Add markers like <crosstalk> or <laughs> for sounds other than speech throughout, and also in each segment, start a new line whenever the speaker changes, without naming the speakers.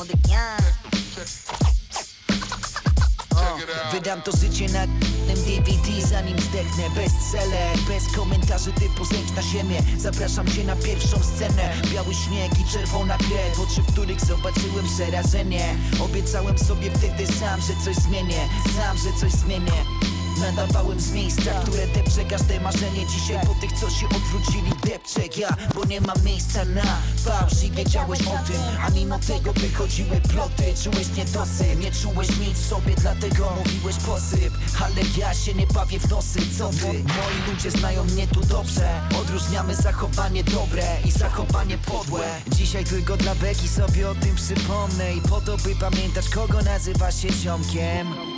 młody gang. O, wydam to życie na DVD zanim zdechnę. Bestseller, bez komentarzy typu zęk na ziemię. Zapraszam cię na pierwszą scenę. Biały śnieg i czerwona krew. Oczy, w których zobaczyłem przerażenie. Obiecałem sobie wtedy sam, że coś zmienię. Sam, że coś zmienię Nadawałem z miejsca, które depcze każde marzenie. Dzisiaj po tych, co się odwrócili depczę ja Bo nie ma miejsca na fałsz i wiedziałeś o tym A mimo tego wychodziły ploty. Czułeś niedosyt, nie czułeś nic w sobie Dlatego mówiłeś posyp. Ale ja się nie bawię w nosy, co ty? Moi ludzie znają mnie tu dobrze. Odróżniamy zachowanie dobre i zachowanie podłe. Dzisiaj tylko dla beki sobie o tym przypomnę I po to by pamiętać kogo nazywa się ziomkiem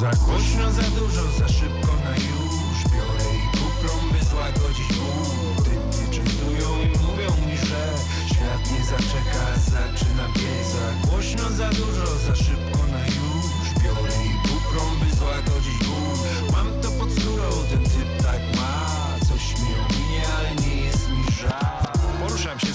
Za głośno, za dużo, za szybko na już Biorę i kuplą, by złagodzić ból Tym mnie częstują i mówią mi, że Świat nie zaczeka, zaczyna biec. Za głośno, za dużo, za szybko na już Biorę i kuplą, by złagodzić ból Mam to pod skórą, ten typ tak ma. Coś mi ominie, ale nie jest mi żal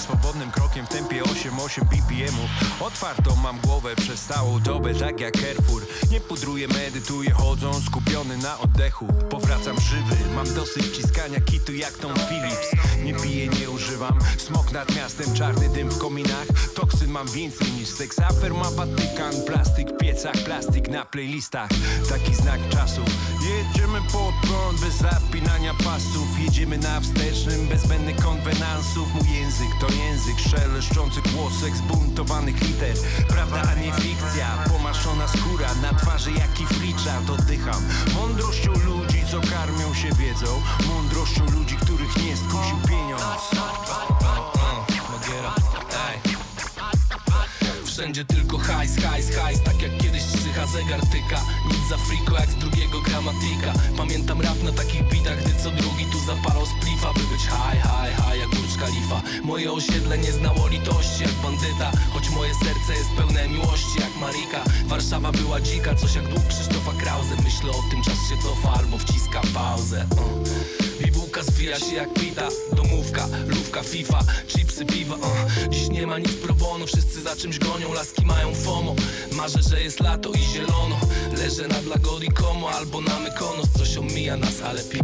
swobodnym krokiem w tempie 8-8 BPMów Otwartą mam głowę przez całą dobę, tak jak Carrefour Nie pudruję, medytuję, chodzą skupiony na oddechu. Powracam żywy, mam dosyć ciskania kitu jak Tom Phillips. Nie piję, nie używam, smok nad miastem, czarny dym w kominach Toksyn mam więcej niż seks, afer ma Watykan. Plastik piecach, plastik na playlistach. Taki znak czasów Jedziemy pod prąd bez zapinania pasów. Jedziemy na wstecznym, bez zbędnych konwenansów. Mój język to język szeleszczący głosek zbuntowanych liter. Prawda, a nie fikcja, pomaszona skóra Na twarzy jak i Richard oddycham Mądrością ludzi, co karmią się wiedzą. Mądrością ludzi, których nie skusił pieniądz
Wszędzie tylko hajs, hajs, hajs. Tak jak kiedyś trzycha zegar tyka Nic za friko jak z drugiego gramatika. Pamiętam rap na takich bitach Gdy co drugi tu zapalał splifa By być haj, haj, haj jak Burcz Khalifa. Moje osiedle nie znało litości jak bandyta Choć moje serce jest pełne miłości jak Marika. Warszawa była dzika, coś jak dług Krzysztofa Krause. Myślę o tym, czas się cofa albo wciska pauzę. Uh. Bułka zwija się jak pita. Domówka, lówka, FIFA, chipsy, piwa uh. Dziś nie ma nic pro bono, wszyscy za czymś gonią. Laski mają FOMO, marzę, że jest lato i zielono. Leżę nad Lagodi Como albo na Mykonos Coś omija nas, ale pi...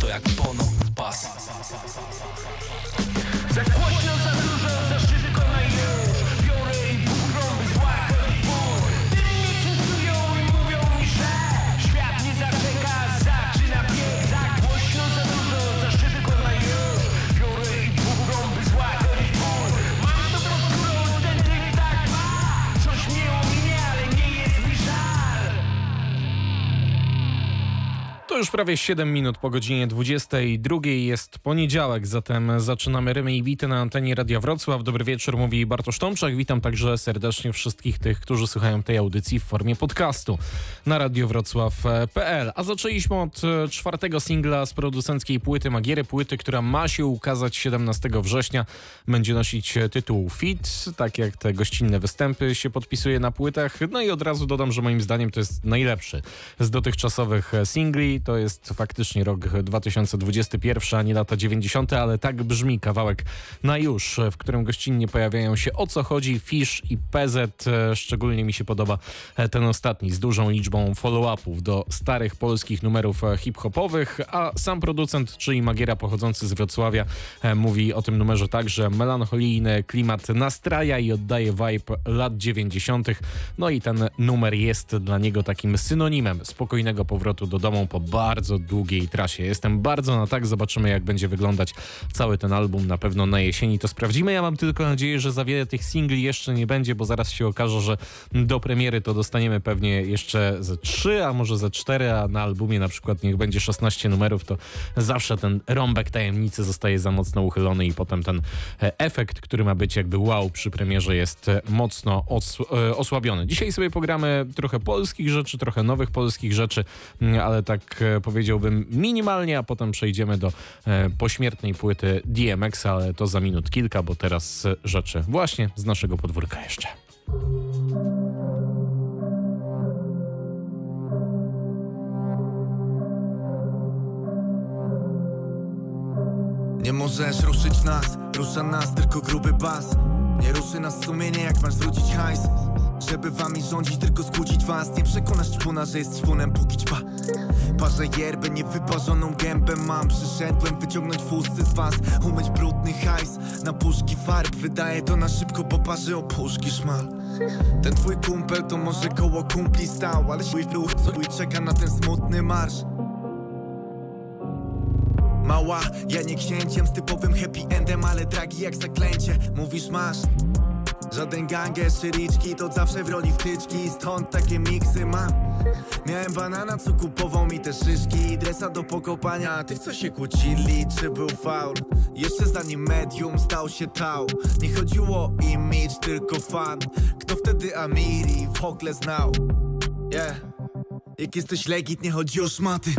to jak pono, pas.
Za za dużo, za szybko na To
już prawie 7 minut po godzinie 22. Jest poniedziałek, zatem zaczynamy rymy i bity na antenie Radia Wrocław. Dobry wieczór, mówi Bartosz Tomczak. Witam także serdecznie wszystkich tych, którzy słuchają tej audycji w formie podcastu na radiowrocław.pl. A zaczęliśmy od e, czwartego singla z producenckiej płyty Magiery, płyty, która ma się ukazać 17 września. Będzie nosić tytuł Fit, tak jak te gościnne występy się podpisuje na płytach. No i od razu dodam, że moim zdaniem to jest najlepszy z dotychczasowych e, To jest faktycznie rok 2021, a nie lata 90., ale tak brzmi kawałek na już, w którym gościnnie pojawiają się o co chodzi Fish i PZ. E, Szczególnie mi się podoba e, ten ostatni z dużą liczbą follow-upów do starych polskich numerów e, hip-hopowych, a sam producent, czyli Magiera pochodzący z Wrocławia, mówi o tym numerze tak, że melancholijny klimat nastraja i oddaje vibe lat 90. No i ten numer jest dla niego takim synonimem spokojnego powrotu do domu po bardzo długiej trasie. Jestem bardzo na tak, zobaczymy jak będzie wyglądać cały ten album. Na pewno na jesieni to sprawdzimy. Ja mam tylko nadzieję, że za wiele tych singli jeszcze nie będzie, bo zaraz się okaże, że do premiery to dostaniemy pewnie jeszcze ze 3, a może ze 4, a na albumie na przykład niech będzie 16 numerów, to zawsze ten rąbek tajemnicy zostaje za mocno uchylony i potem ten e, efekt, który ma być jakby wow przy premierze jest e, mocno e, osłabiony. Dzisiaj sobie pogramy trochę polskich rzeczy, trochę nowych polskich rzeczy, mm, ale tak powiedziałbym minimalnie, a potem przejdziemy do e, pośmiertnej płyty DMX, ale to za minut kilka, bo teraz e, rzeczy właśnie z naszego podwórka jeszcze.
Nie możesz ruszyć nas, rusza nas tylko gruby bas Nie ruszy nas sumienie jak masz zwrócić hajs Żeby wami rządzić, tylko skłócić was. Nie przekonasz czpuna, że jest czpunem póki ćpa Parzę yerbę, niewyparzoną gębę mam. Przyszedłem wyciągnąć fusty z was Umyć brudny hajs. Na puszki farb Wydaje to na szybko, bo parzy o puszki szmal. Ten twój kumpel to może koło kumpli stał Ale swój fluch, co czeka na ten smutny marsz. Mała, ja nie księciem z typowym happy endem Ale dragi jak zaklęcie, mówisz masz Żaden ganger czy riczki, to zawsze w roli wtyczki. Stąd takie miksy mam. Miałem banana, co kupował mi te szyszki. Dresa do pokopania, a tych co się kłócili Czy był faul? Jeszcze zanim medium stał się tał. Nie chodziło o image, tylko fan. Kto wtedy Amiri w ogóle znał? Yeah. Jak jesteś legit, nie chodzi o szmaty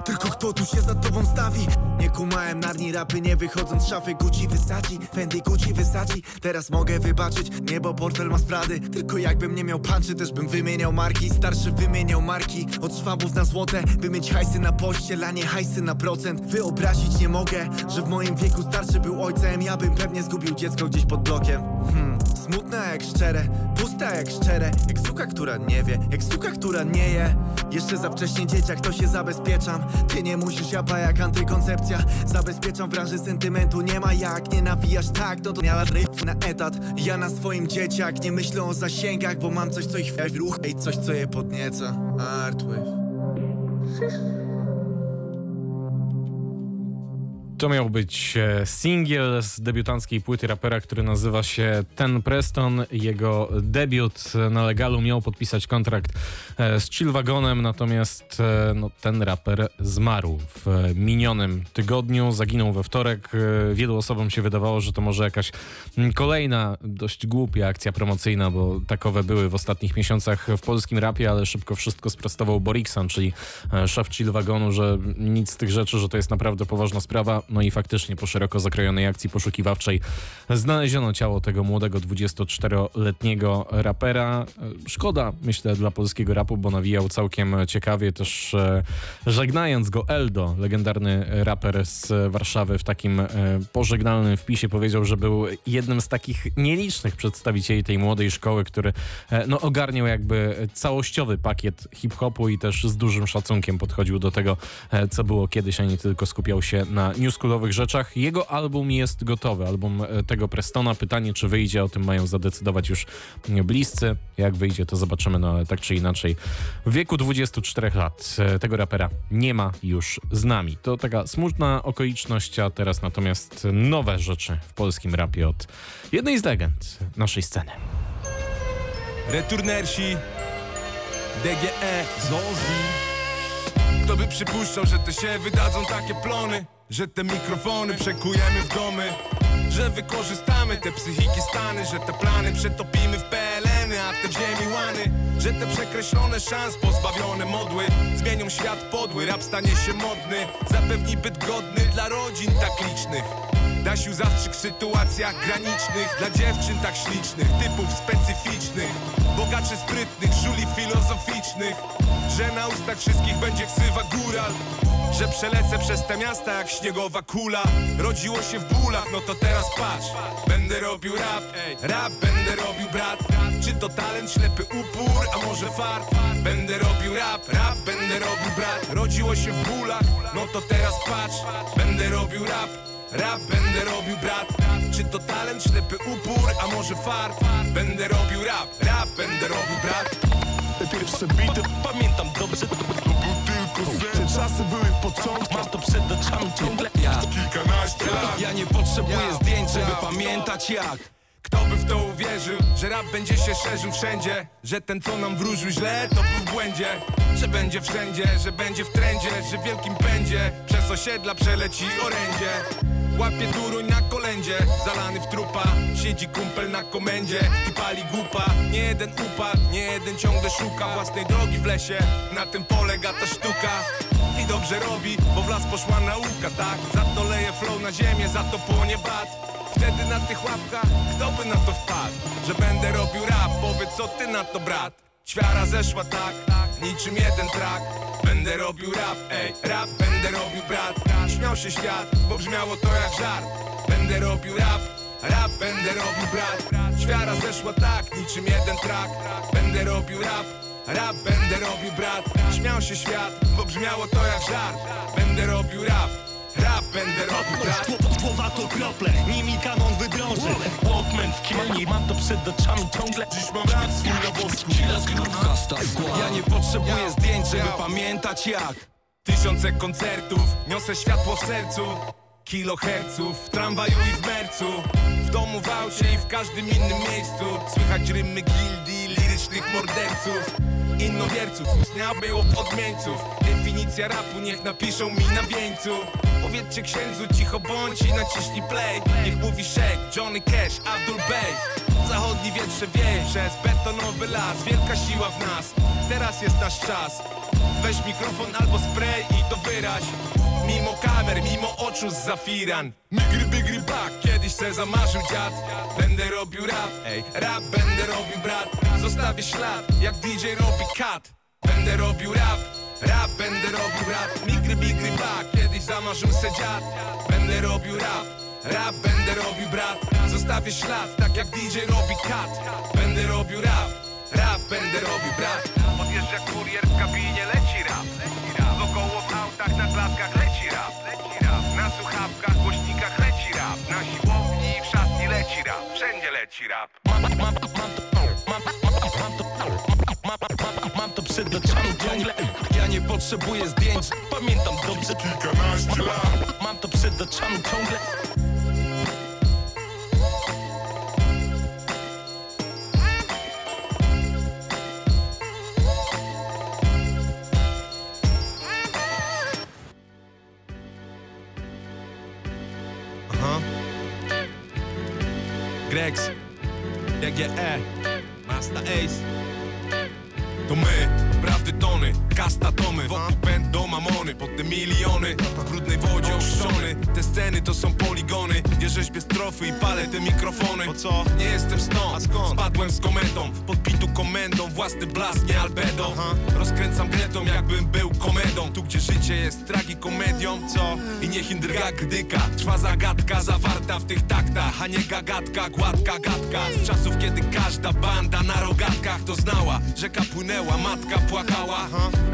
tylko kto tu się za tobą stawi? Nie kumałem narni rapy, nie wychodząc z szafy Gucci wysadzi, Fendi Gucci wysadzi. Teraz mogę wybaczyć, nie bo portfel ma sprady Tylko jakbym nie miał panczy, też bym wymieniał marki. Starszy wymieniał marki, od szwabów na złote. By mieć hajsy na pościel, a nie hajsy na procent. Wyobrazić nie mogę, że w moim wieku starszy był ojcem. Ja bym pewnie zgubił dziecko gdzieś pod blokiem. Hmm. Smutne jak szczere, pusta jak szczere Jak suka, która nie wie, jak suka, która nie je. Jeszcze za wcześnie dzieciak, to się zabezpieczam. Ty nie musisz japa jak antykoncepcja Zabezpieczam w branży sentymentu, nie ma jak Nie nawijasz tak, no to miała ryb na etat. Ja na swoim dzieciak, nie myślę o zasięgach Bo mam coś, co ich w ruch. Ej, coś, co je podnieca. Artwave
To miał być e, singiel z debiutanckiej płyty rapera, który nazywa się Ten Preston. Jego debiut na legalu miał podpisać kontrakt e, z Chillwagonem, natomiast e, no, ten raper zmarł w minionym tygodniu. Zaginął we wtorek. Wielu osobom się wydawało, że to może jakaś kolejna dość głupia akcja promocyjna, bo takowe były w ostatnich miesiącach w polskim rapie, ale szybko wszystko sprostował Borikson, czyli szef Chillwagonu, że nic z tych rzeczy, że to jest naprawdę poważna sprawa. No i faktycznie po szeroko zakrojonej akcji poszukiwawczej znaleziono ciało tego młodego 24-letniego rapera. Szkoda, myślę, dla polskiego rapu, bo nawijał całkiem ciekawie, też e, żegnając go Eldo, legendarny raper z Warszawy w takim e, pożegnalnym wpisie powiedział, że był jednym z takich nielicznych przedstawicieli tej młodej szkoły, który e, no, ogarniał jakby całościowy pakiet hip-hopu i też z dużym szacunkiem podchodził do tego, co było kiedyś, a nie tylko skupiał się na new schoolowych rzeczach. Jego album jest gotowy, album e, tego Prestona. Pytanie, czy wyjdzie, o tym mają zadecydować już bliscy. Jak wyjdzie, to zobaczymy, no ale tak czy inaczej. W wieku 24 lat e, tego rapera nie ma już z nami. To taka smutna okoliczność, a teraz natomiast nowe rzeczy w polskim rapie od jednej z legend naszej sceny.
Returnersi DGE Zozi Kto by przypuszczał, że te się wydadzą takie plony że te mikrofony przekujemy w domy Że wykorzystamy te psychiki stany Że te plany przetopimy w PLN-y A te w ziemi łany Że te przekreślone szans pozbawione modły Zmienią świat podły, rap stanie się modny Zapewni byt godny dla rodzin tak licznych. Da się zastrzyk w sytuacjach granicznych Dla dziewczyn tak ślicznych, typów specyficznych Bogaczy sprytnych, żuli filozoficznych Że na ustach wszystkich będzie ksywa góral że przelecę przez te miasta jak śniegowa kula. Rodziło się w bólach, no to teraz patrz. Będę robił rap, rap będę robił brat. Czy to talent, ślepy upór, a może fart? Będę robił rap, rap będę robił brat. Rodziło się w bólach, no to teraz patrz. Będę robił rap, rap będę robił brat. Czy to talent, ślepy upór, a może fart? Będę robił rap, rap będę robił brat
Te pierwsze bity. Pamiętam dobrze te czasy były początki Masz to przed oczami ciągle. Ja
Kilkanaście lat.
Ja nie potrzebuję zdjęć, żeby pamiętać jak.
Kto by w to uwierzył, że rap będzie się szerzył wszędzie? Że ten co nam wróżył źle, to był w błędzie. Że będzie wszędzie, że będzie w trendzie Że wielkim pędzie. Przez osiedla przeleci orędzie Łapie turuń na kolędzie, zalany w trupa Siedzi kumpel na komendzie i pali gupa Nie jeden upadł, nie jeden ciągle szuka Własnej drogi w lesie, na tym polega ta sztuka I dobrze robi, bo w las poszła nauka, tak? Za to leje flow na ziemię, za to płonie bat. Wtedy na tych łapkach, kto by na to wpadł? Że będę robił rap, powiedz co ty na to brat? Ćwiara zeszła tak, niczym jeden trak Będę robił rap, ej, rap będę robił brat. Śmiał się świat, bo brzmiało to jak żart. Będę robił rap, rap będę robił brat. Świara zeszła tak, niczym jeden track Będę robił rap, rap będę robił brat. Śmiał się świat, bo brzmiało to jak żart. Będę robił rap, rap będę robił
Głowa to krople, nimi kanon wydrąży Walkman w kielni, mam to przed oczami ciągle.
Dziś mam rap swój na wosku Ja nie potrzebuję zdjęć, żeby pamiętać jak Tysiące koncertów, niosę światło w sercu. Kiloherców, w tramwaju i w mercu. W domu, w aucie i w każdym innym miejscu. Słychać rymy gildii, lirycznych morderców Innowierców, istniał było odmieńców Definicja rapu niech napiszą mi na wieńcu. Powiedzcie księdzu cicho bądź i naciśnij play. Niech mówi Shake, Johnny Cash, Abdul Bey Zachodni wietrze wieje przez betonowy las. Wielka siła w nas, teraz jest nasz czas. Weź mikrofon albo spray i to wyraź. Mimo z zafiran. Migry, bigry, bak, kiedyś se zamarzył dziad. Będę robił rap, ej, rap będę robił brat. Zostawię ślad, jak DJ robi cut Będę robił rap, rap będę robił rap Migry, bigry, bak, kiedyś zamarzył se dziad. Będę robił rap, rap będę robił brat. Zostawię ślad, tak jak DJ robi cut Będę robił rap, rap będę robił brat.
Podjeżdża kurier w kabinie, leci rap. Wokoło w autach, na klatkach leci rap Na słuchawkach, głośnikach leci rap. Na siłowni w szatni leci rap. Wszędzie leci rap.
Mam, mam, mam mam, mam, mam to przed oczami ciągle
Ja nie potrzebuję zdjęć.
Pamiętam dobrze kilkanaście lat. Mam to przed oczami ciągle
Grex, DGE, Masta Ace. To my, prawdy tony, kasta tomy Wokół będą mamony, pod te miliony W brudnej wodzie oszczony. Te sceny to są poligony Gdzie rzeźbię strofy i palę te mikrofony. Po co? Nie jestem stąd, A skąd? spadłem z kometą Podbitu komendą, własny blask, nie albedo Rozkręcam gretą, jakbym był komedą. Tu gdzie życie jest tragikomedią. Co? I niech indrga gdyka. Trwa zagadka zawarta w tych taktach A nie gagatka, gładka gadka. Z czasów kiedy każda banda na rogatkach To znała, rzeka płynęła, matka płakała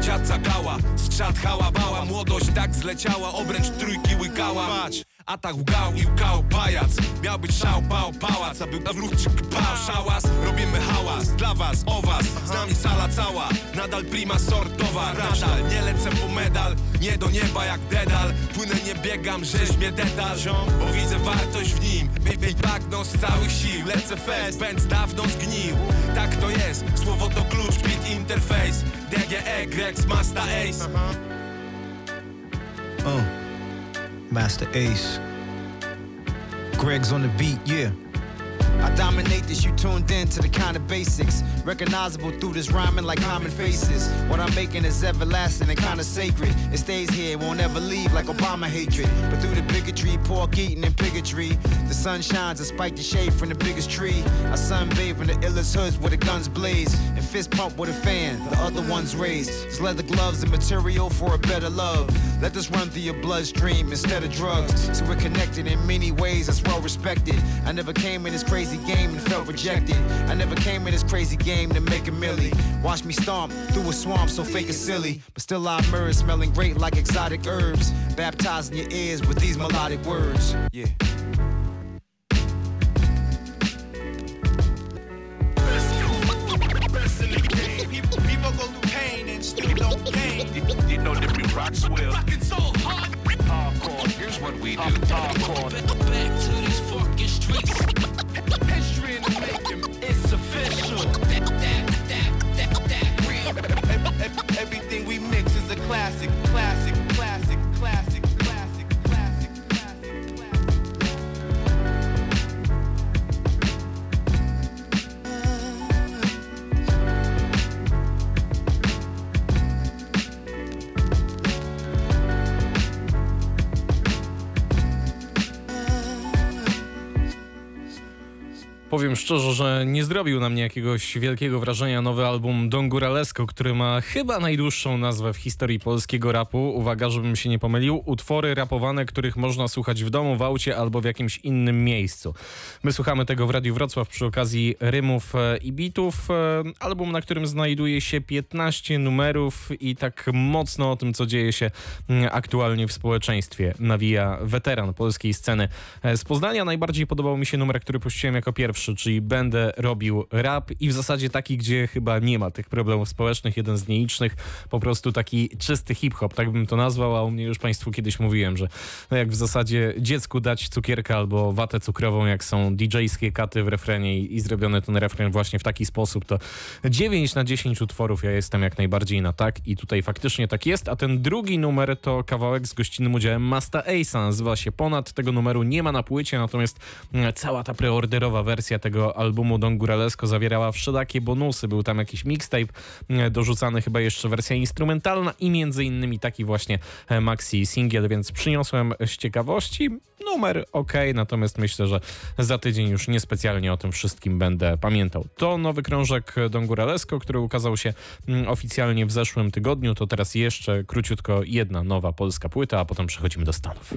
Dziad zagała, skrzat hałabała. Młodość tak zleciała, obręcz trójki łykała. Patrz, atak łgał i łkał pajac. Miał być szał, pał, pałac A był nawrócik, pał, szałas Robimy hałas, dla was, o was. Z nami sala cała, nadal prima sortowa. Nadal nie lecę po medal Nie do nieba jak dedal. Płynę, nie biegam, rzeźbię detal Bo widzę wartość w nim Baby, bagno z całych sił. Lecę fest, pędz dawno zgnił. Tak to jest, słowo to klucz, beat interface DGE, Grex, Masta Ace
Uh, Master Ace. Greg's on the beat, yeah. I dominate this, you tuned in to the kind of basics. Recognizable through this rhyming like common faces. What I'm making is everlasting and kind of sacred. It stays here, won't ever leave like Obama hatred. But through the bigotry, pork eating and bigotry, the sun shines despite the shade from the biggest tree. I sunbathe in the illest hoods where the guns blaze. And fist pump with a fan, the other one's raised. It's leather gloves and material for a better love. Let this run through your bloodstream instead of drugs. So we're connected in many ways that's well respected. I never came in this crazy game and felt rejected. I never came in this crazy game to make a milli. Watch me stomp through a swamp so fake and silly. But still I emerge smelling great like exotic herbs. Baptizing your ears with these melodic words. Yeah.
was a
nie zrobił na mnie jakiegoś wielkiego wrażenia nowy album Don Guralesco, który ma chyba najdłuższą nazwę w historii polskiego rapu. Uwaga, żebym się nie pomylił. Utwory rapowane, których można słuchać w domu, w aucie albo w jakimś innym miejscu. My słuchamy tego w Radiu Wrocław przy okazji rymów e, i bitów. E, album, na którym znajduje się 15 numerów i tak mocno o tym, co dzieje się aktualnie w społeczeństwie. Nawija weteran polskiej sceny. E, z Poznania najbardziej podobał mi się numer, który puściłem jako pierwszy, czyli będę robił rap i w zasadzie taki, gdzie chyba nie ma tych problemów społecznych, jeden z nielicznych, po prostu taki czysty hip-hop, tak bym to nazwał, a u mnie już Państwu kiedyś mówiłem, że no jak w zasadzie dziecku dać cukierka albo watę cukrową, jak są DJ-skie katy w refrenie i, i zrobiony ten refren właśnie w taki sposób, to 9 na 10 utworów ja jestem jak najbardziej na tak i tutaj faktycznie tak jest, a ten drugi numer to kawałek z gościnnym udziałem Masta Ace'a, nazywa się Ponad, tego numeru nie ma na płycie, natomiast cała ta preorderowa wersja tego albumu Don Guralesco zawierała wszelakie bonusy. Był tam jakiś mixtape e, dorzucany, chyba jeszcze wersja instrumentalna i między innymi taki właśnie e, maxi singiel, więc przyniosłem z ciekawości. Numer ok, natomiast myślę, że za tydzień już niespecjalnie o tym wszystkim będę pamiętał. To nowy krążek Don Guralesco, który ukazał się mm, oficjalnie w zeszłym tygodniu. To teraz jeszcze króciutko jedna nowa polska płyta, a potem przechodzimy do Stanów.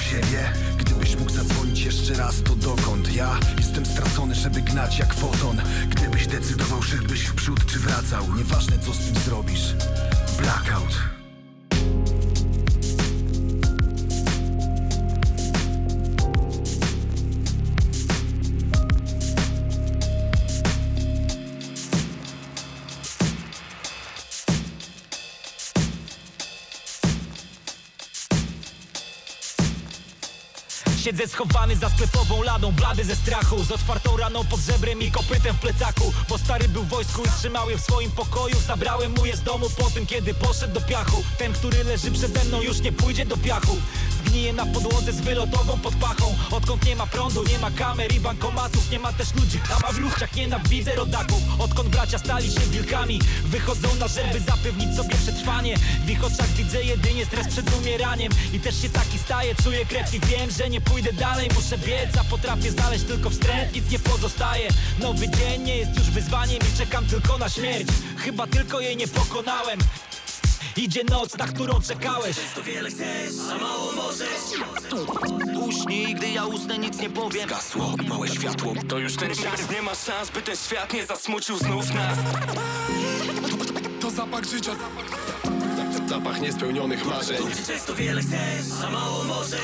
siebie. Gdybyś mógł zadzwonić jeszcze raz, to dokąd? Ja jestem stracony, żeby gnać jak foton. Gdybyś decydował, szedłbyś w przód czy wracał Nieważne co z tym zrobisz. Blackout.
Siedzę schowany za sklepową ladą, blady ze strachu. Z otwartą raną pod żebrem i kopytem w plecaku. Bo stary był w wojsku i trzymał je w swoim pokoju. Zabrałem mu je z domu po tym, kiedy poszedł do piachu. Ten, który leży przede mną już nie pójdzie do piachu Gnije na podłodze z wylotową pod pachą Odkąd nie ma prądu, nie ma kamer i bankomatów Nie ma też ludzi, a ma w luchciach nienawidzę rodaków. Odkąd bracia stali się wilkami Wychodzą na żeby zapewnić sobie przetrwanie. W ich oczach widzę jedynie stres przed umieraniem. I też się taki staje, czuję krew i wiem, że nie pójdę dalej. Muszę biec, a potrafię znaleźć tylko wstręt. Nic nie pozostaje. Nowy dzień nie jest już wyzwaniem i czekam tylko na śmierć. Chyba tylko jej nie pokonałem Idzie noc, na którą czekałeś.
To wiele chcesz, a mało możesz Uśnij, gdy ja usnę, nic nie powiem.
Gasło, małe światło. To już ten czas, nie ma szans, by ten świat nie zasmucił znów nas. To zapach życia. Zapach niespełnionych marzeń.
Często wiele chcesz, a mało możesz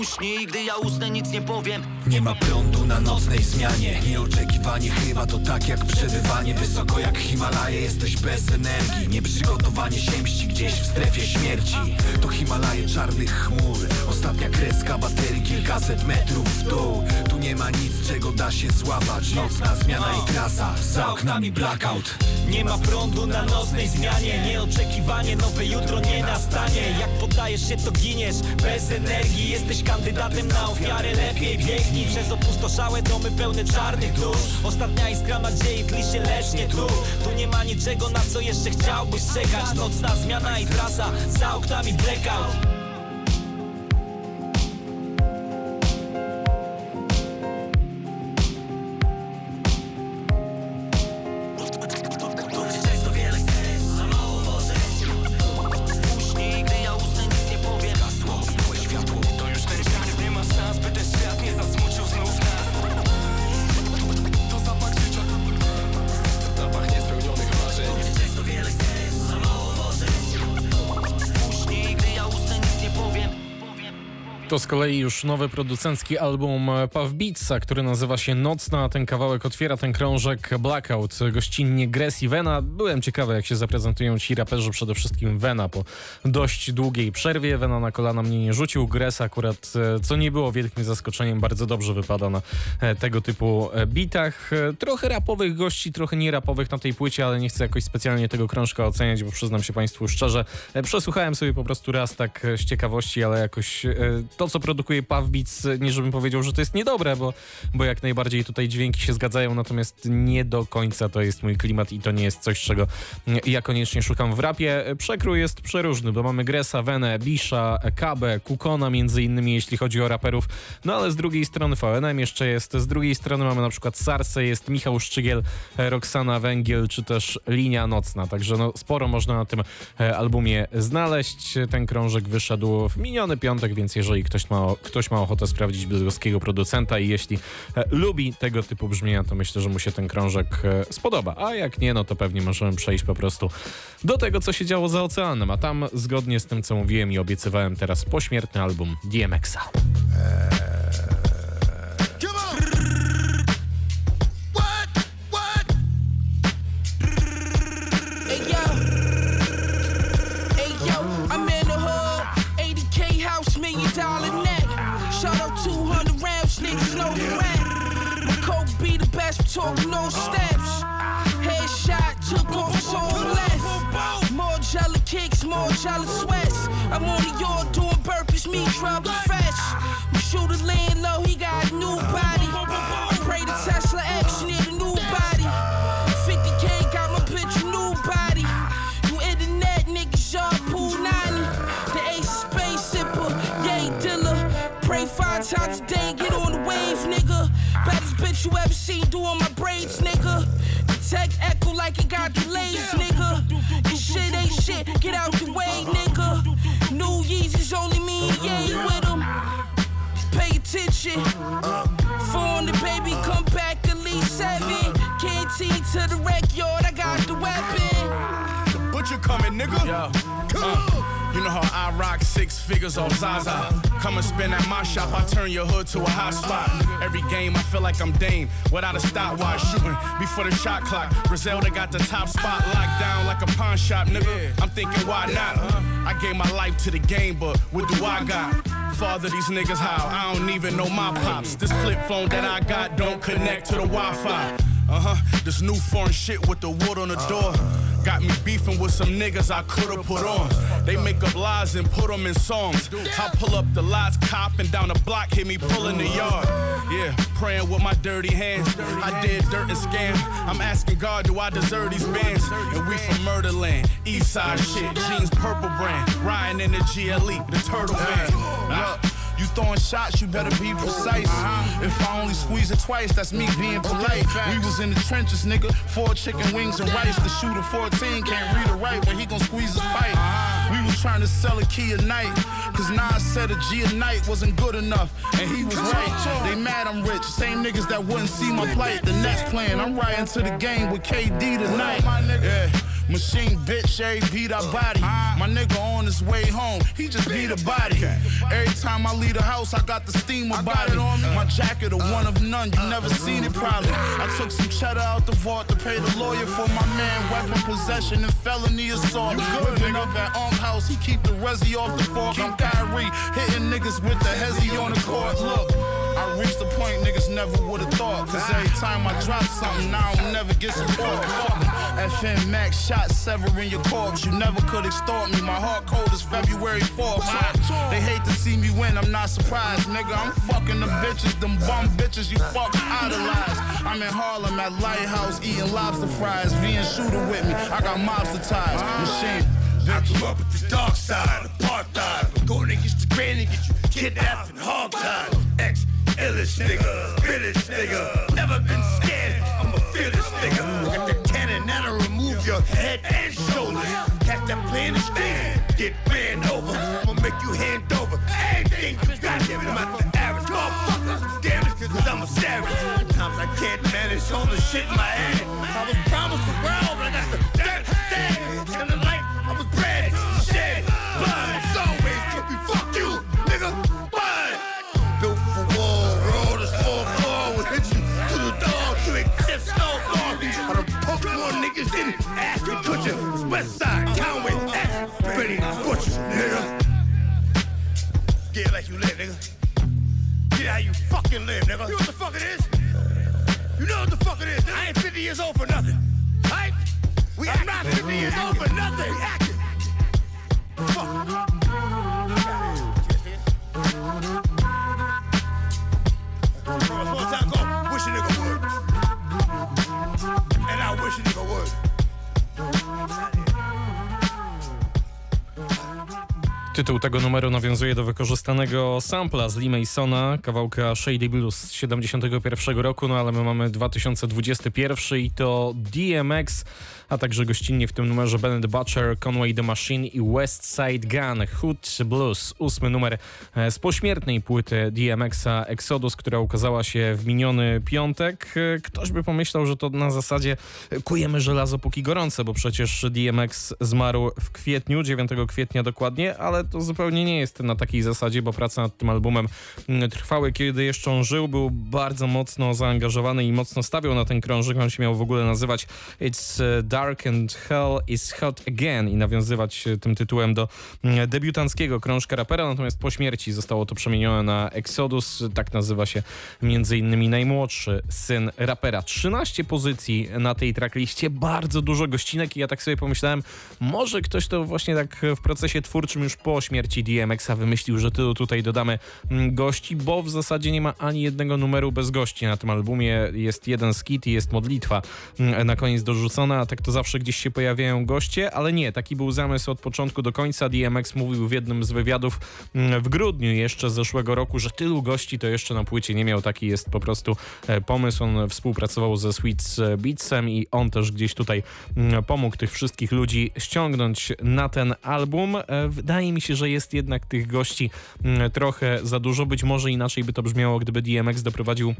Uśnij, gdy ja usnę, nic nie powiem.
Nie ma prądu na nocnej zmianie. Nieoczekiwanie chyba to tak jak przebywanie Wysoko jak Himalaje, jesteś bez energii. Nieprzygotowanie się mści gdzieś w strefie śmierci. To Himalaje czarnych chmur. Ostatnia kreska baterii, kilkaset metrów w dół. Tu nie ma nic, czego da się złapać. Nocna zmiana i trasa, za oknami blackout.
Nie ma prądu na nocnej zmianie. Nieoczekiwanie, nowe jutro nie nastanie. Jak poddajesz się, to giniesz. Bez energii jesteś kandydatem na ofiarę Lepiej biegnij przez opustoszałe domy pełne czarnych dusz Ostatnia iskra nadziei tli się lecznie tu. Tu nie ma niczego na co jeszcze chciałbyś czekać. Nocna zmiana i trasa, za oknami blackout
To z kolei już nowy producencki album Puff Beatsa, który nazywa się Nocna. Ten kawałek otwiera ten krążek Blackout, gościnnie Gress i Vena. Byłem ciekawy, jak się zaprezentują ci raperzy, przede wszystkim Vena po dość długiej przerwie. Vena na kolana mnie nie rzucił, Gress akurat, e, co nie było wielkim zaskoczeniem, bardzo dobrze wypada na e, tego typu e, bitach. Trochę rapowych gości, trochę nierapowych na tej płycie, ale nie chcę jakoś specjalnie tego krążka oceniać, bo przyznam się Państwu szczerze, przesłuchałem sobie po prostu raz tak z ciekawości, ale jakoś to, co produkuje Beats, nie żebym powiedział, że to jest niedobre, bo, bo jak najbardziej tutaj dźwięki się zgadzają, natomiast nie do końca to jest mój klimat i to nie jest coś, czego ja koniecznie szukam w rapie. Przekrój jest przeróżny, bo mamy Gresa, Venę, Bisha, Kabę, Kukona między innymi, jeśli chodzi o raperów, no ale z drugiej strony VNM jeszcze jest, z drugiej strony mamy na przykład Sarsę, jest Michał Szczygiel, Roxana Węgiel, czy też Linia Nocna, także no sporo można na tym e, albumie znaleźć. Ten krążek wyszedł w miniony piątek, więc jeżeli ktoś ma, ktoś ma ochotę sprawdzić bydgoskiego producenta i jeśli e, lubi tego typu brzmienia, to myślę, że mu się ten krążek e, spodoba. A jak nie, no to pewnie możemy przejść po prostu do tego, co się działo za oceanem. A tam, zgodnie z tym, co mówiłem i obiecywałem teraz, pośmiertny album DMX-a. Talk no steps. Headshot, took off so left. More jelly kicks, more jelly sweats. I'm on the yard doing burpees, me drop fresh. We shoot a land low, he got a new body. I pray the Tesla X, you ever seen doing my braids, nigga. The tech echo like it got delays, nigga. This shit ain't shit, get out the way, nigga. New Yeezys only me, yeah, with them. Pay attention. Phone the baby, come back at least seven. Canteen to the wreck yard, I got the weapon.
The butcher coming, nigga. Yeah. Uh. How I rock six figures off Zaza. Come and spin at my shop, I turn your hood to a hot spot. Every game, I feel like I'm Dame without a stopwatch. Shooting before the shot clock. Griselda got the top spot locked down like a pawn shop, nigga. I'm thinking, why not? I gave my life to the game, but what do I got? Father these niggas how? I don't even know my pops. This flip phone that I got don't connect to the Wi Fi. Uh huh. This new foreign shit with the wood on the door. Got me beefing with some niggas I could've put on. They make up lies and put them in songs. I pull up the lies, copping down the block, hit me pulling the yard. Yeah, praying with my dirty hands. I did dirt and scam. I'm asking God, do I deserve these bands? And we from Murderland, East Side shit, jeans purple brand. Ryan in the GLE, the turtle van. Uh, you throwing shots, you better be precise. Uh-huh. If I only squeeze it twice, that's me being polite. We was in the trenches, nigga. Four chicken wings and rice. The shooter 14 can't read or write, but he gon' squeeze his pipe. Uh-huh. We was trying to sell a key a night. Cause Nas said a G a night wasn't good enough. And he was right. They mad I'm rich. Same niggas that wouldn't see my plight. The next plan, I'm riding to the game with KD tonight. Yeah. Machine bitch, every beat I body. My nigga on his way home, he just beat a body. Every time I leave the house, I got the steam about it. My jacket, a one of none, you never seen it probably. I took some cheddar out the vault to pay the lawyer for my man. Weapon possession and felony assault. Whipping up at Arm House, he keep the resi off the fork. I'm Kyrie, hitting niggas with the hezzy on the court. Look. I reached the point niggas never would've thought. Cause every time I drop something, now I'll never get support. FM Max shot severing your corpse. You never could extort me. My heart cold is February 4th. They hate to see me win, I'm not surprised, nigga. I'm fucking the bitches, them bum bitches you fuck idolize. I'm in Harlem at Lighthouse eating lobster fries. V and shooter with me. I got mobster ties. Machine.
I grew up with the dark side, apartheid. Going against the grain and get you kidnapped and hog-tied. Ex illest nigga, realest nigga. Never been scared, I'm a fearless nigga. Got the cannon that'll remove your head and shoulders. Catch that in the street, get ran over. I'ma make you hand over everything you got. I'm not the average motherfucker. Damn it, cause I'm a savage. Sometimes I can't manage all the shit in my head. I was promised the world, but I got the West Side, Conway, X, Pretty Butcher, nigga. Get like you live, nigga. Get how you fucking live, nigga. You know what the fuck it is? You know what the fuck it is? I ain't 50 years old for nothing. Right? We I'm not 50 years old for nothing. Acting. Fuck. One time,
Tytuł tego numeru nawiązuje do wykorzystanego sampla z Lee Masona, kawałka Shady Blues z 71 roku, no ale my mamy 2021 i to DMX, a także gościnnie w tym numerze Bennett Butcher, Conway the Machine i West Side Gun, Hood Blues, ósmy numer e, z pośmiertnej płyty DMX-a Exodus, która ukazała się w miniony piątek. E, Ktoś by pomyślał, że to na zasadzie kujemy żelazo póki gorące, bo przecież DMX zmarł w kwietniu, 9 kwietnia dokładnie, ale to zupełnie nie jest na takiej zasadzie, bo prace nad tym albumem mm, trwały, kiedy jeszcze on żył, był bardzo mocno zaangażowany i mocno stawiał na ten krążek. On się miał w ogóle nazywać It's e, Dark and Hell is Hot Again i nawiązywać e, tym tytułem do debiutanckiego krążka rapera, natomiast po śmierci zostało to przemienione na Exodus. Tak nazywa się między innymi najmłodszy syn rapera. 13 pozycji na tej trackliście, bardzo dużo gościnek i ja tak sobie pomyślałem, może ktoś to właśnie tak w procesie twórczym już po śmierci DMX-a wymyślił, że tylu tutaj dodamy gości, bo w zasadzie nie ma ani jednego numeru bez gości na tym albumie. Jest jeden skit i jest modlitwa na koniec dorzucona, a tak to zawsze gdzieś się pojawiają goście, ale nie, taki był zamysł od początku do końca. DMX mówił w jednym z wywiadów mm, w grudniu jeszcze zeszłego roku, że tylu gości to jeszcze na płycie nie miał. Taki jest po prostu e, pomysł. On współpracował ze Sweet Beatsem i on też gdzieś tutaj mm, pomógł tych wszystkich ludzi ściągnąć na ten album. E, Wydaje mi się, że jest jednak tych gości mm, trochę za dużo. Być może inaczej by to brzmiało, gdyby DMX doprowadził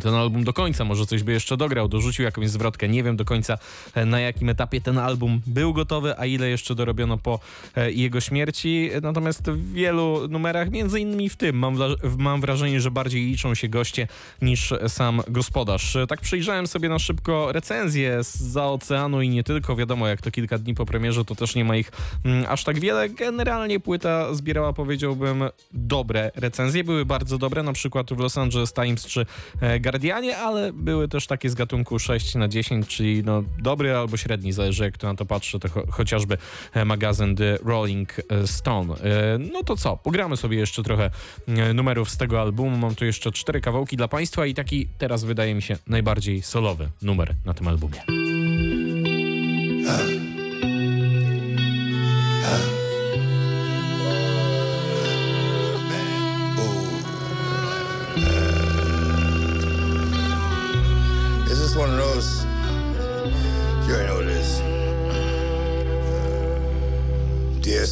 ten album do końca, może coś by jeszcze dograł, dorzucił jakąś zwrotkę. Nie wiem do końca e, na jakim etapie ten album był gotowy, a ile jeszcze dorobiono po e, jego śmierci. Natomiast w wielu numerach, między innymi w tym, mam, mam wrażenie, że bardziej liczą się goście niż sam gospodarz. E, Tak przyjrzałem sobie na szybko recenzje za oceanu i nie tylko. Wiadomo, jak to kilka dni po premierze, to też nie ma ich mm, aż tak wiele. Generalnie płyta zbierała, powiedziałbym, dobre recenzje. Były bardzo dobre, na przykład w Los Angeles Times czy Guardianie, ale były też takie z gatunku 6 na 10, czyli no dobry albo średni, zależy jak to na to patrzy, to cho chociażby e, magazyn The Rolling Stone. E, No to co, pogramy sobie jeszcze trochę e, numerów z tego albumu. Mam tu jeszcze cztery kawałki dla Państwa i taki teraz wydaje mi się najbardziej solowy numer na tym albumie.
This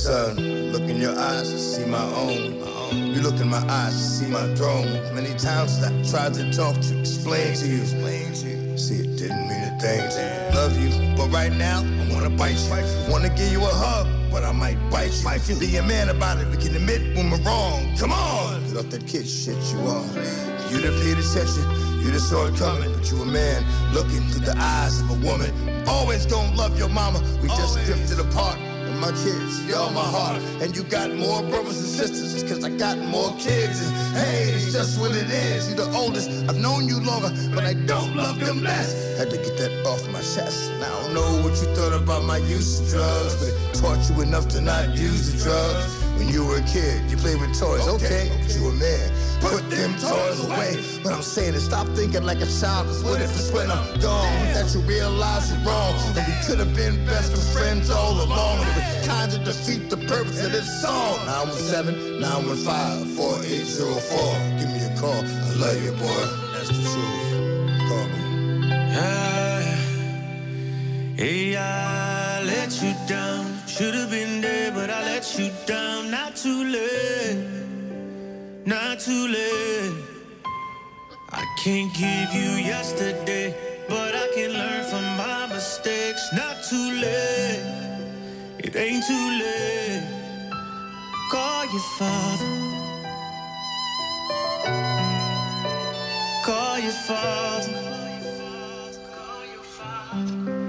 Look in your eyes to see my own. You look in my eyes to see my throne. Many times I tried to talk to you, explain to you. See, it didn't mean a thing to you. Love you, but right now I wanna bite you. Wanna give you a hug, but I might bite you. Be a man about it. We can admit when we're wrong. Come on, off that kid shit you are. You the paid attention. You just saw it coming, but you a man looking through the eyes of a woman. Always gonna love your mama. We just drifted apart. My kids, you're my heart. And you got more brothers and sisters, cause I got more kids. And hey, it's just what it is. You're the oldest. I've known you longer, but I don't love them less. Had to get that off my chest. And I don't know what you thought about my use of drugs, but it taught you enough to not use the drugs. When you were a kid, you played with toys, okay, but you a man. Put them toys away. But I'm saying is stop thinking like a child, cause what if it's when I'm gone that you realize you're wrong? And we could have been best of friends all along. Would kinda defeat the purpose of this song. 917 915 4804. Give me a call. I love you, boy. That's the truth. Call me.
Hey, I let you down. Should have been there, but I let you down. Not too late, not too late. I can't give you yesterday, but I can learn from my mistakes. Not too late, it ain't too late. Call your father. Call your father.
Call your father.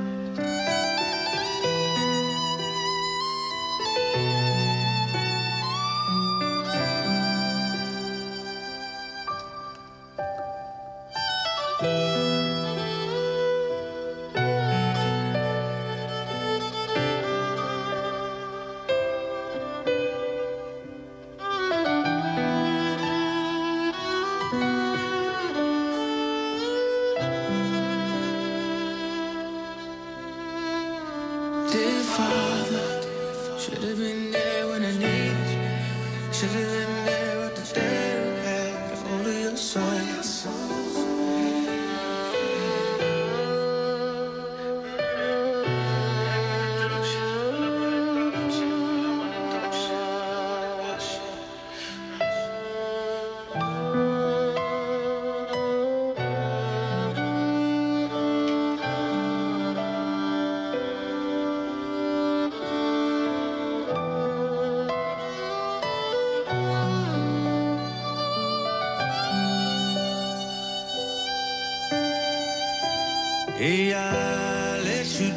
Yeah, I let you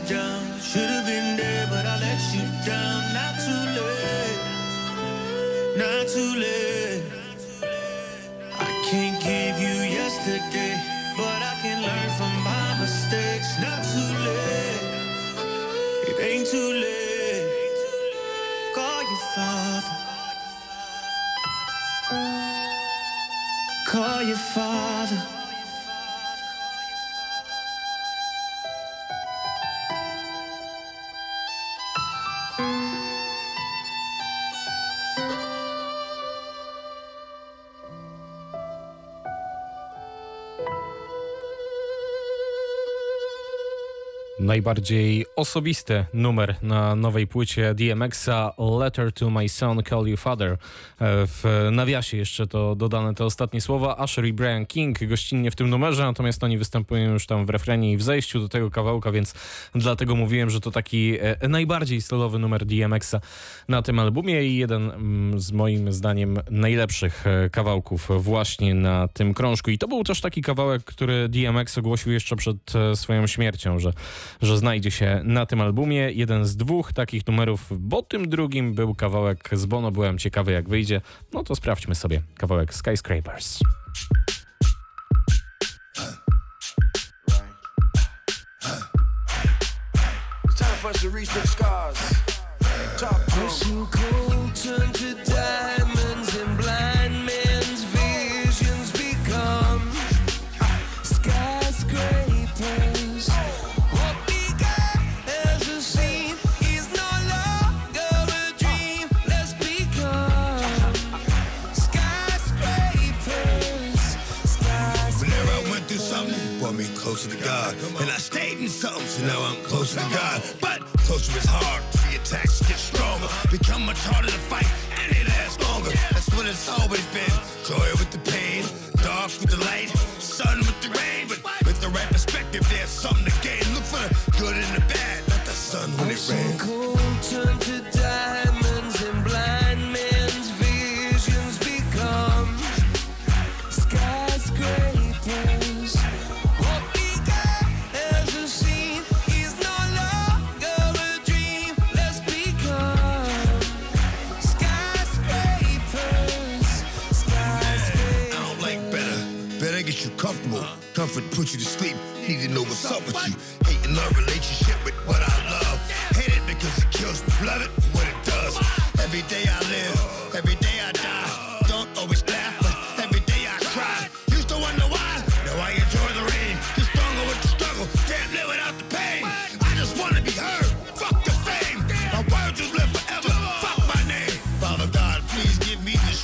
najbardziej osobisty numer na nowej płycie DMX-a Letter to My Son, Call You Father. E, w nawiasie jeszcze to dodane te ostatnie słowa. Asher i Brian King gościnnie w tym numerze, natomiast oni występują już tam w refrenie i w zejściu do tego kawałka, więc dlatego mówiłem, że to taki e, najbardziej stylowy numer DMX-a na tym albumie i jeden mm, z moim zdaniem najlepszych e, kawałków właśnie na tym krążku. I to był też taki kawałek, który DMX ogłosił jeszcze przed swoją śmiercią, że że znajdzie się na tym albumie. Jeden z dwóch takich numerów, bo tym drugim był kawałek z Bono. Byłem ciekawy, jak wyjdzie. No to sprawdźmy sobie kawałek Skyscrapers.
Top cold turn to
Something, so now I'm closer to God. But closer is hard. The attacks get stronger. Become much harder to fight, and it lasts longer. That's what it's always been.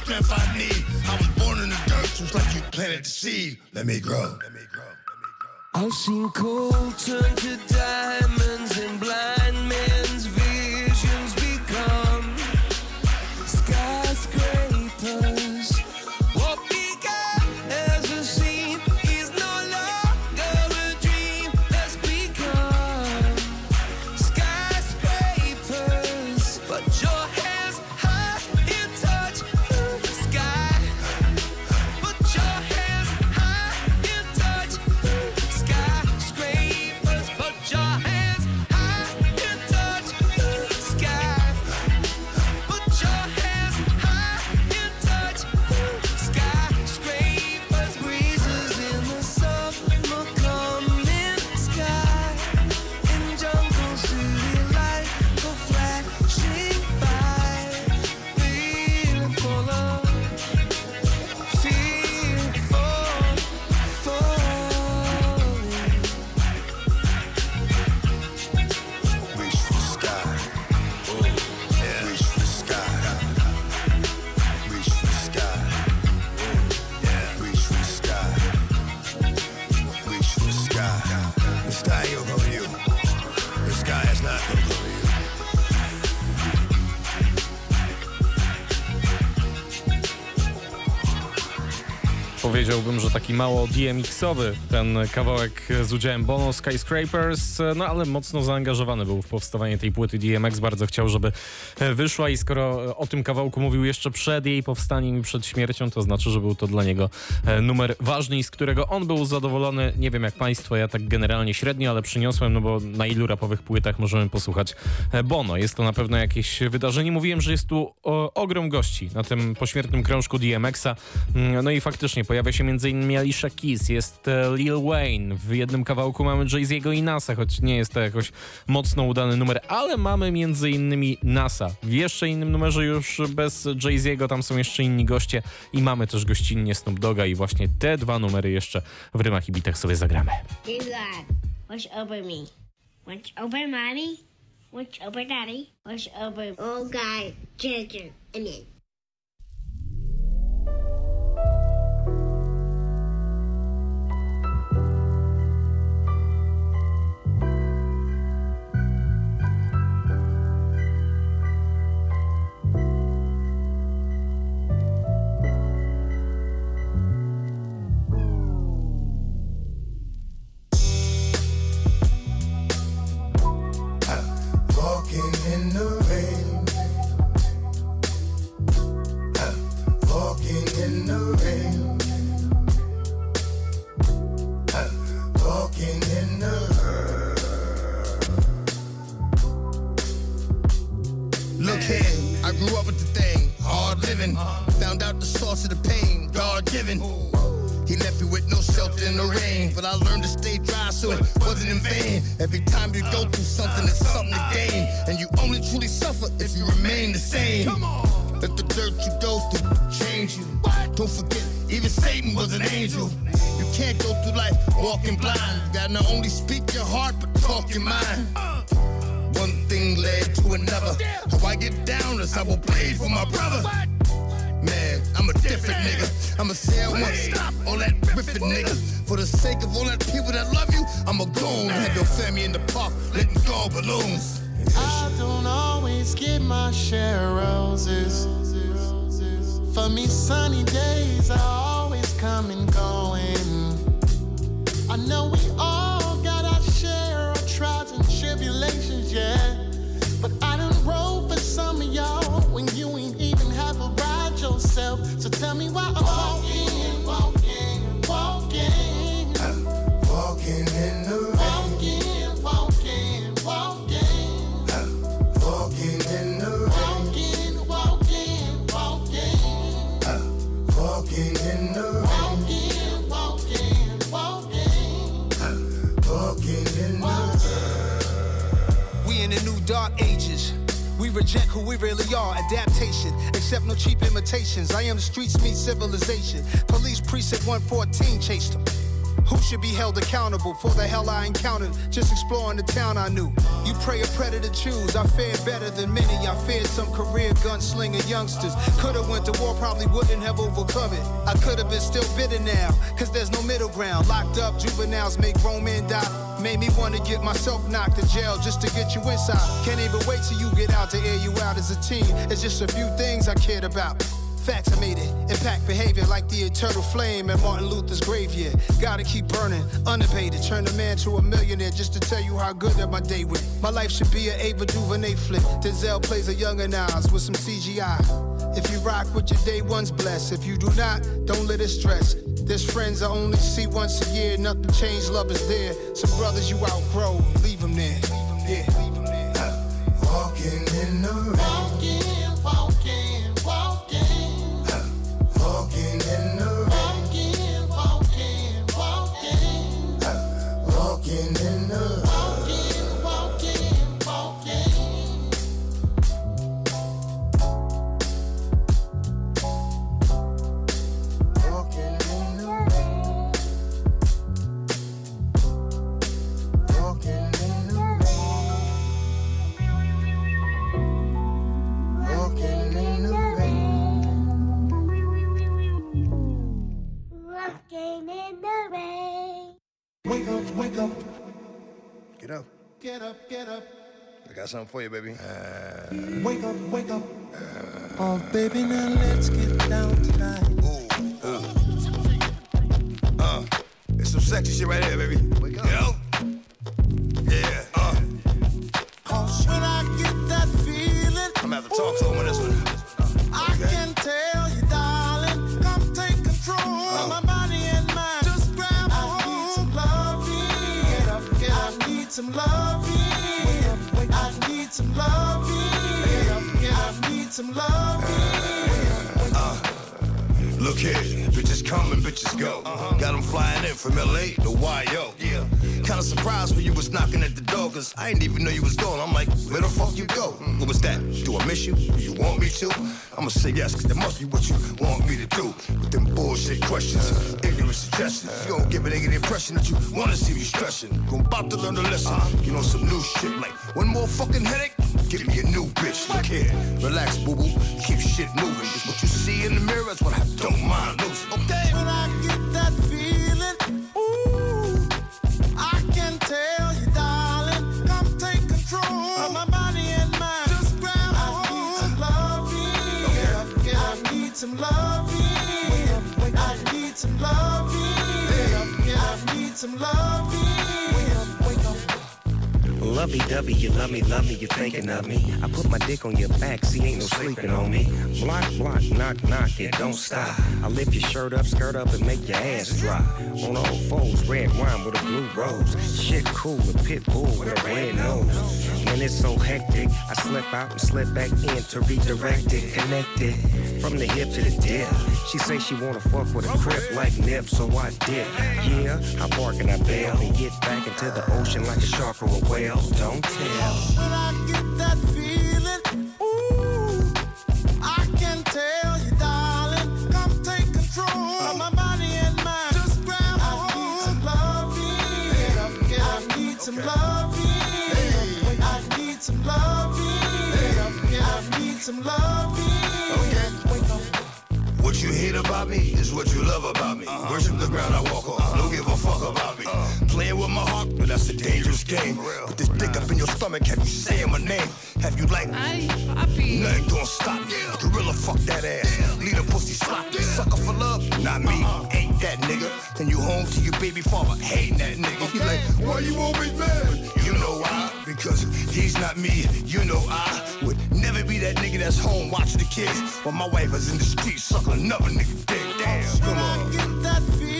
Strength I need. I was born in the dirt, just like you planted the seed. Let me grow.
let I've seen cold turn to diamonds and blind men's
Powiedziałbym, że taki mało DMX-owy ten kawałek z udziałem Bono Skyscrapers, no ale mocno zaangażowany był w powstawanie tej płyty DMX. Bardzo chciał, żeby wyszła i skoro o tym kawałku mówił jeszcze przed jej powstaniem i przed śmiercią, to znaczy, że był to dla niego numer ważny i z którego on był zadowolony. Nie wiem jak państwo, ja tak generalnie średnio, ale przyniosłem, no bo na ilu rapowych płytach możemy posłuchać Bono. Jest to na pewno jakieś wydarzenie. Mówiłem, że jest tu o, ogrom gości na tym pośmiertnym krążku DMX-a. No i faktycznie pojawia się m.in. Alicia Keys, jest e, Lil Wayne, w jednym kawałku mamy Jay-Z'ego i NASA, choć nie jest to jakoś mocno udany numer, ale mamy m.in. NASA. W jeszcze innym numerze już bez Jay-Z'ego, tam są jeszcze inni goście i mamy też gościnnie Snoop Doga i właśnie te dwa numery jeszcze w rymach i bitach sobie zagramy.
Watch over me. Watch over mommy. Watch over daddy. Watch over all guy, children, Found out the source of the pain, God given. He left me with no shelter in the rain, but I learned to stay dry so it wasn't in vain. Every time you go through something, it's something to gain, and you only truly suffer if you remain the same. Let the dirt you go through change you. Don't forget, even Satan was an angel. You can't go through life walking blind. You gotta not only speak your heart, but talk your mind. One thing led to another. How I get down is I will play for my brother. I'ma say it once, stop all that riffing niggas. For the sake of all that people that love you, I'ma go and Have your family in the park, letting go balloons.
I don't always get my share of roses. For
me, sunny days are always coming and going.
I know we am the streets meet civilization. Police precinct 114 chased him. Who should be held accountable for the hell I encountered just exploring the town I knew? You pray a predator choose. I fared better than many. I feared some career gunslinger youngsters. Could've went to war, probably wouldn't have overcome it. I could've been still bitter now, cause there's no middle ground. Locked up juveniles make grown men die. Made me wanna get myself knocked to jail just to get you inside. Can't even wait till you get out to air you out as a teen. It's just a few things I cared about. Facts I made it. Impact behavior like the eternal flame at Martin Luther's grave. Yeah, gotta keep burning, unabated. Turn a man to a millionaire just to tell you how good that my day went. My life should be an Ava DuVernay flick. Denzel plays a younger Nas with some CGI. If you rock with your day one's blessed. If you do not, don't let it stress. There's friends I only see once a year. Nothing changed, love is there. Some brothers you outgrow, leave them there. Get up,
get up. Get up. I got something for you, baby. Uh,
wake up, wake up. Uh, oh, baby, now let's get down tonight. Ooh, ooh.
some sexy shit right here, baby. You know? Yeah. Uh.
Cause when I get that feeling,
I'm gonna have to talk to him on this one.
Some loving. I need some loving. I need some loving.
Uh, look here, bitches come and bitches go. Uh-huh. Got them flying in from LA to YO. Yeah. Kinda surprised when you was knocking at the door, cause I didn't even know you was gone. I'm like, where the fuck you go? Mm-hmm. What was that? Do I miss you? Do you want me to? I'ma say yes, cause that must be what you want me to do. With them bullshit questions, uh-huh. ignorant suggestions. You gon' give a nigga the impression that you wanna see me stressing. I'm about to learn a lesson. Uh-huh. You know, some new shit like one more fucking headache. Give me a new bitch. Look here, relax, boo boo. Keep shit moving. Just what you see in the mirror is what I don't mind losing. Okay?
When I get that feeling, ooh, I can tell you, darling, come take control of my body and mind. Just grab a hold. I need some loving. I need some loving. I need some loving.
Lovey dovey, you love me, love me, you're thinking of me. I put my dick on your back, see, ain't no sleeping on me. Block, block, knock, knock, it don't stop. I lift your shirt up, skirt up, and make your ass drop. On all fours, red wine with a blue rose. Shit cool, a pit bull with a red nose. When it's so hectic, I slip out and slip back in to redirect it, connect it. From the hip to the dip. She say she wanna fuck with a crip like Nip, so I dip. Yeah, I bark and I bail and get back into the ocean like a shark or a whale. Don't tell.
When I get that feeling, ooh, I can tell you, darling, come take control of my body and mind. Just grab a hold. I need some loving. I need some loving. I need some loving.
You hate about me is what you love about me. Worship the ground I walk on. Don't give a fuck about me. Playing with my heart, but that's a dangerous game. Put this dick up in your stomach, have you saying my name? Have you like Nothing gonna stop me. Gorilla, fuck that ass. Lead a pussy sloppy. Sucker for love? Not me. Uh-uh. Ain't that nigga. Then you home to your baby father. Hating that nigga. He's like, why you always mad? You know why? Because he's not me. You know I would never be that nigga that's home watching the kids while my wife is in the street sucking another nigga dick. Damn. Come on.
Get that feeling,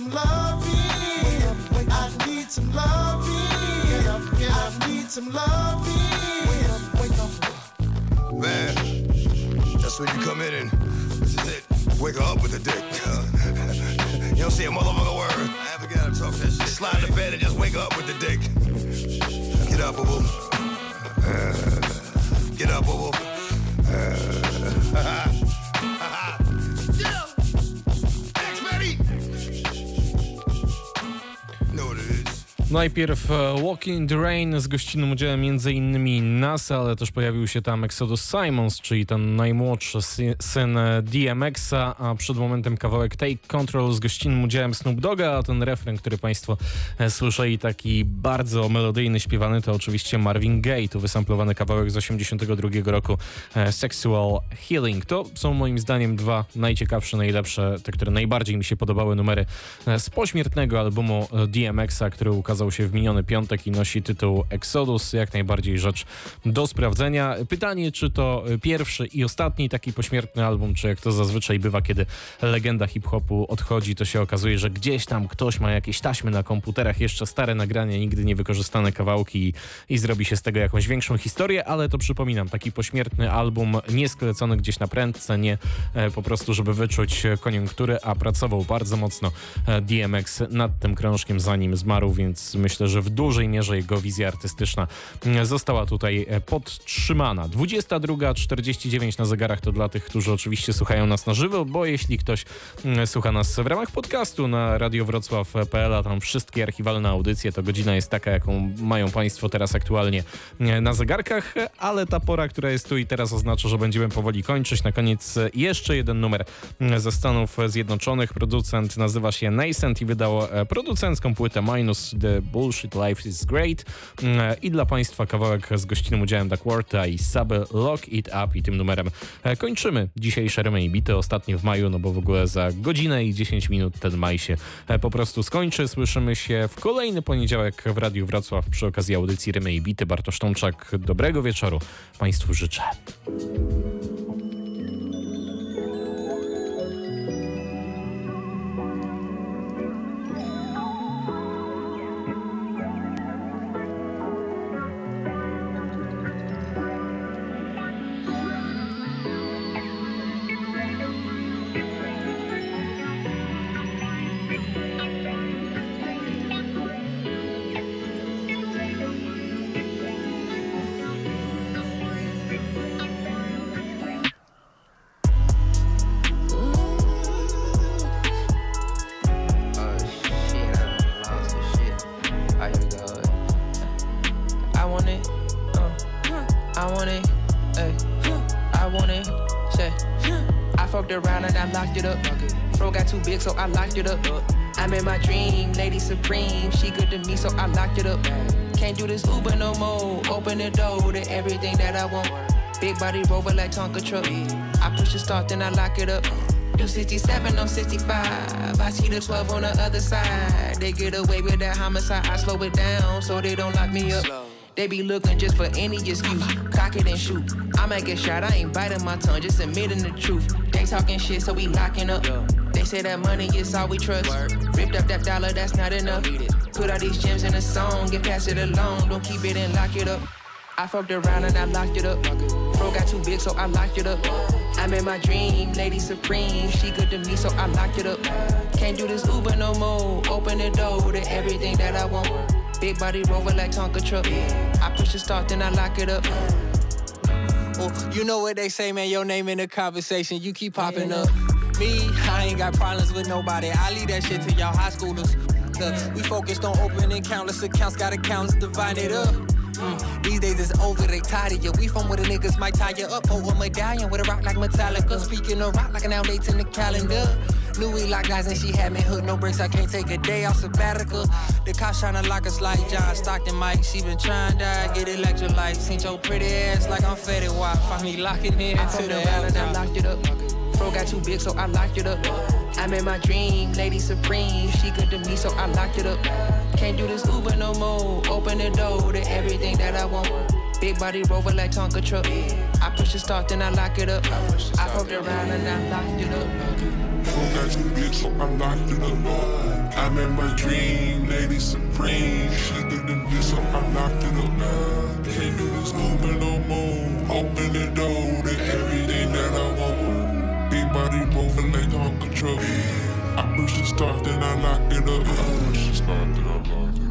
some loving. I need some loving. I need some loving.
Man, that's when you come in and this is it. Wake her up with the dick. <laughs> you don't see a motherfucker word. I ever gotta talk that shit. Slide to bed and just wake up with the dick. Get up, boo boo. Uh, get up, boo boo. Uh, <laughs>
Najpierw e, Walking in the Rain z gościnnym udziałem m.in. NASA, ale też pojawił się tam Exodus Simons, czyli ten najmłodszy sy- syn e, DMX-a, a przed momentem kawałek Take Control z gościnnym udziałem Snoop Dogga, a ten refren, który Państwo e, słyszeli, taki bardzo melodyjny, śpiewany, to oczywiście Marvin Gaye, tu wysamplowany kawałek z 82 roku Sexual Healing. To są moim zdaniem dwa najciekawsze, najlepsze, te, które najbardziej mi się podobały numery z pośmiertnego albumu DMX-a, który ukazał się w miniony piątek i nosi tytuł Exodus. Jak najbardziej rzecz do sprawdzenia. Pytanie, czy to pierwszy i ostatni taki pośmiertny album, czy jak to zazwyczaj bywa, kiedy legenda hip-hopu odchodzi, to się okazuje, że gdzieś tam ktoś ma jakieś taśmy na komputerach, jeszcze stare nagrania, nigdy niewykorzystane kawałki i, i zrobi się z tego jakąś większą historię, ale to przypominam, taki pośmiertny album, niesklecony gdzieś na prędce, nie e, po prostu, żeby wyczuć koniunktury, a pracował bardzo mocno e, DMX nad tym krążkiem, zanim zmarł, więc myślę, że w dużej mierze jego wizja artystyczna mm, została tutaj e, podtrzymana. 22.49 na zegarach to dla tych, którzy oczywiście słuchają nas na żywo, bo jeśli ktoś mm, słucha nas w ramach podcastu na radiowrocław.pl, a tam wszystkie archiwalne audycje, to godzina jest taka, jaką mają Państwo teraz aktualnie mm, na zegarkach, ale ta pora, która jest tu i teraz oznacza, że będziemy powoli kończyć. Na koniec e, jeszcze jeden numer ze Stanów Zjednoczonych. Producent nazywa się Nascent i wydał e, producencką płytę Minus The Bullshit Life is Great mm, i dla Państwa kawałek z gościnnym udziałem Duckworta i Saby Lock It Up i tym numerem e, kończymy dzisiejsze Remy Bity, ostatnie w maju, no bo w ogóle za godzinę i 10 minut ten maj się e, po prostu skończy. Słyszymy się w kolejny poniedziałek w Radiu Wrocław przy okazji audycji Remy Bity. Bartosz Tomczak, dobrego wieczoru Państwu życzę.
It up. Fro got too big, so I'm in my dream, lady supreme. She good to me, so I locked it up. Can't do this Uber no more. Open the door to everything that I want. Big body rover like Tonka truck. I push the start, then I lock it up. Do 67 on 65. I see the 12 on the other side. They get away with that homicide. I slow it down so they don't lock me up. They be looking just for any excuse. Cock it and shoot. I might get shot. I ain't biting my tongue, just admitting the truth. Talking shit, so we locking up. They say that money is all we trust. Ripped up that dollar, that's not enough. Put all these gems in a song, get past it alone. Don't keep it and lock it up. I fucked around and I locked it up. Bro got too big, so I locked it up. I'm in my dream, lady supreme. She good to me, so I locked it up. Can't do this Uber no more. Open the door to everything that I want. Big body rover like Tonka truck. I push the start, then I lock it up. Oh, you know what they say, man. Your name in the conversation, you keep popping up. Me, I ain't got problems with nobody. I leave that shit to y'all high schoolers. Look, we focused on opening countless accounts, got accounts, divide it up. Mm, these days it's over, they tired of you. We from where the niggas might tie you up for a medallion with a rock like Metallica. Speaking of rock like an out dates in the calendar. Louis lock guys and she had me hooked, no breaks, I can't take a day off sabbatical. The cops tryna lock us like John Stockton Mike. She been trying to get electrolyte. Seen your pretty ass like I'm faded wife. Find me locking in to the I locked it up. Bro got too big, so I locked it up. I'm in my dream, lady supreme. She good to me, so I locked it up. Can't do this Uber no more. Open the door to everything that I want. Big body rover like Tonka truck. I push the start, then I lock it up. I fucked around and I locked it up.
Fro got too big, so oh, I locked it up. I'm in my dream, lady supreme. She good to me, so I locked it up. Can't do this Uber no more. Open the door to everything that I want body moving like on control. I push the start, then I lock it up. I push the start, then I lock it up.